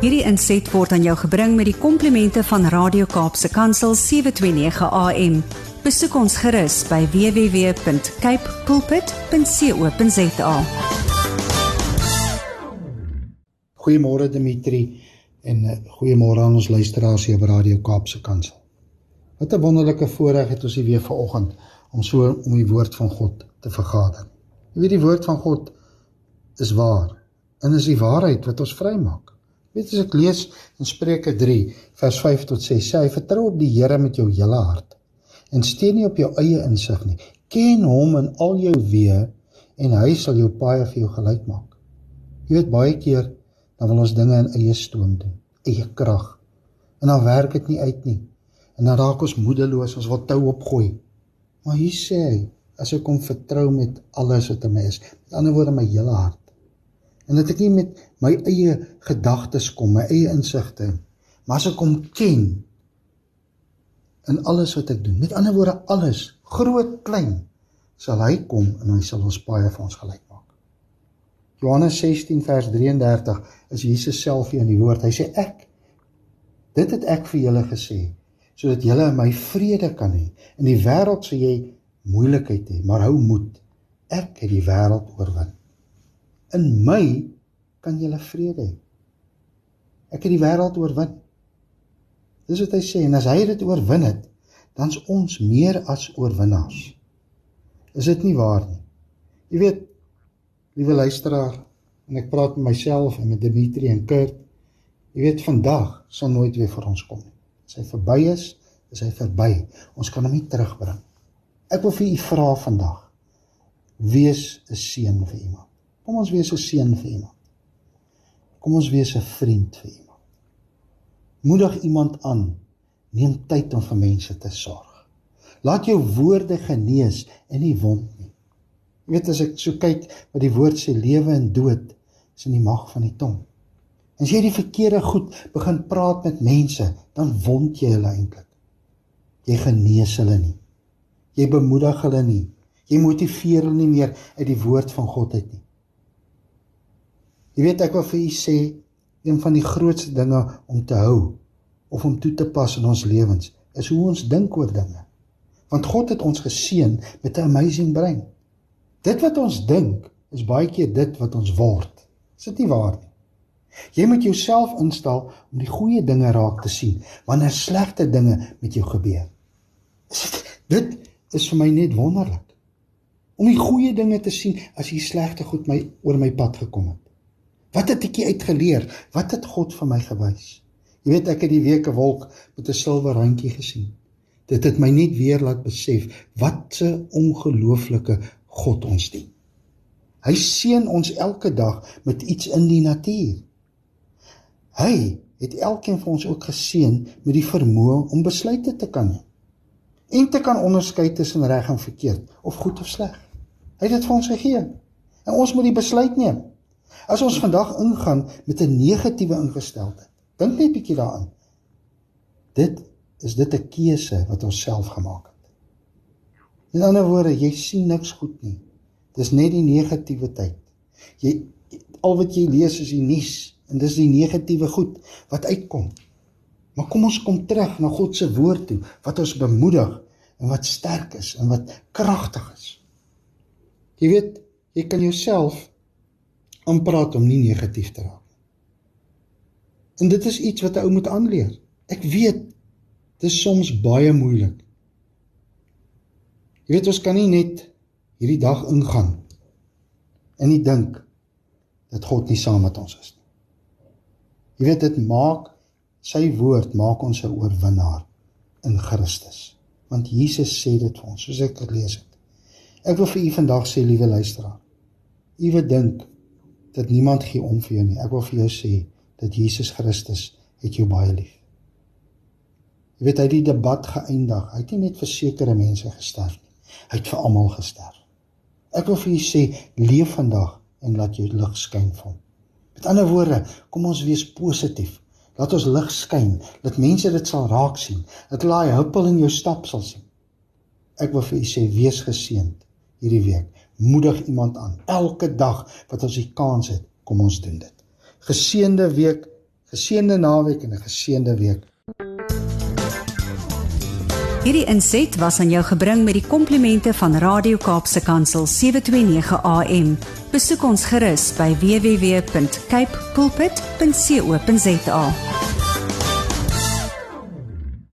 Hierdie inset word aan jou gebring met die komplimente van Radio Kaapse Kansel 729 AM. Besoek ons gerus by www.cape pulpit.co.za. Goeiemôre Dimitri en eh, goeiemôre aan ons luisteraars hier op Radio Kaapse Kansel. Wat 'n wonderlike voorreg het ons hier weer vanoggend om so om die woord van God te vergader. Jy weet die woord van God is waar en is die waarheid wat ons vrymaak. Weet as ek lees in Spreuke 3 vers 5 tot 6 sê hy vertrou op die Here met jou hele hart en steun nie op jou eie insig nie. Ken hom in al jou weë en hy sal jou paai vir jou gelyk maak. Jy weet baie keer dan wil ons dinge in eie stoom doen, eie krag. En dan werk dit nie uit nie. En dan raak ons moedeloos, ons wil tou opgooi. Maar hier sê hy, as ek hom vertrou met alles wat in my is. Met ander woorde my hele hart. En dat ek nie met my eie gedagtes kom, my eie insigte, maar as ek hom ken in alles wat ek doen. Met ander woorde alles, groot, klein, sal hy kom en hy sal ons baie vir ons gelyk maak. Johannes 16 vers 33 is Jesus self hier in die woord. Hy sê ek dit het ek vir julle gesê sodat julle in my vrede kan hê. In die wêreld sal jy moeilikheid hê, maar hou moed. Ek het die wêreld oorwin. In my kan jy vrede hê. Ek het die wêreld oorwin. Dis wat hy sê en as hy dit oorwin het, dan's ons meer as oorwinnaars. Is dit nie waar nie? Jy weet, liewe luisteraar, en ek praat met myself en met Dimitri en Kurt, jy weet vandag sal nooit weer vir ons kom nie. As hy verby is, is hy verby. Ons kan hom nie terugbring. Ek wil vir u vra vandag. Wees 'n seën vir iemand. Kom ons wees 'n seën vir iemand. Kom ons wees 'n vriend vir iemand. Moedig iemand aan. Neem tyd om vir mense te sorg. Laat jou woorde genees en nie wond nie. Jy weet as ek so kyk wat die woord sê lewe en dood is in die mag van die tong. En as jy die verkeerde goed begin praat met mense, dan wond jy hulle eintlik. Jy genees hulle nie. Jy bemoedig hulle nie. Jy motiveer hulle nie meer uit die woord van God uit nie. Jy weet ek wil vir u sê een van die grootste dinge om te hou of om toe te pas in ons lewens is hoe ons dink oor dinge. Want God het ons geseën met 'n amazing brein. Dit wat ons dink is baie keer dit wat ons word. Is dit nie waar nie? Jy moet jouself instel om die goeie dinge raak te sien wanneer slegte dinge met jou gebeur. Is dit dit is vir my net wonderlik om die goeie dinge te sien as hier slegte goed my oor my pad gekom het. Wat het ek uitgeleer? Wat het God vir my gewys? Jy weet ek het die week 'n wolk met 'n silwer randjie gesien. Dit het my net weer laat besef wat 'n ongelooflike God ons dien. Hy seën ons elke dag met iets in die natuur. Hy het elkeen van ons ook geseën met die vermoë om besluite te kan neem en te kan onderskei tussen reg en verkeerd of goed of sleg. Hy het dit vir ons gegee. En ons moet die besluit neem. As ons vandag ingaan met 'n negatiewe ingesteldheid, dink net 'n bietjie daaraan. Dit is dit 'n keuse wat ons self gemaak het. In ander woorde, jy sien niks goed nie. Dis net die negatiewe tyd. Jy al wat jy lees is die nuus en dis die negatiewe goed wat uitkom. Maar kom ons kom terug na God se woord toe wat ons bemoedig en wat sterk is en wat kragtig is. Jy weet, jy kan jouself aanpraat om nie negatief te raak nie. En dit is iets wat 'n ou moet aanleer. Ek weet dit is soms baie moeilik. Jy weet ons kan nie net hierdie dag ingaan en nie dink dat God nie saam met ons is nie. Jy weet dit maak Sy woord maak ons 'n oorwinnaar in Christus. Want Jesus sê dit vir ons, soos ek dit lees het. Ek wil vir u vandag sê, liewe luisteraar. U wat dink dat niemand gee om vir jou nie. Ek wil vir jou sê dat Jesus Christus het jou baie lief. Jy weet hy het die debat geëindig. Hy het nie net vir sekere mense gesterf nie. Hy het vir almal gesterf. Ek wil vir u sê, leef vandag en laat jou lig skyn hom. Met ander woorde, kom ons wees positief. Laat ons lig skyn, dat mense dit sal raak sien, dat hulle daai huppel in jou stap sal sien. Ek wil vir u sê wees geseënd hierdie week. Moedig iemand aan. Elke dag wat ons die kans het, kom ons doen dit. Geseënde week, Geseënde naweek en 'n geseënde week. Hierdie inset was aan jou gebring met die komplimente van Radio Kaapse Kansel 729 AM. Besoek ons gerus by www.cape pulpit.co.za.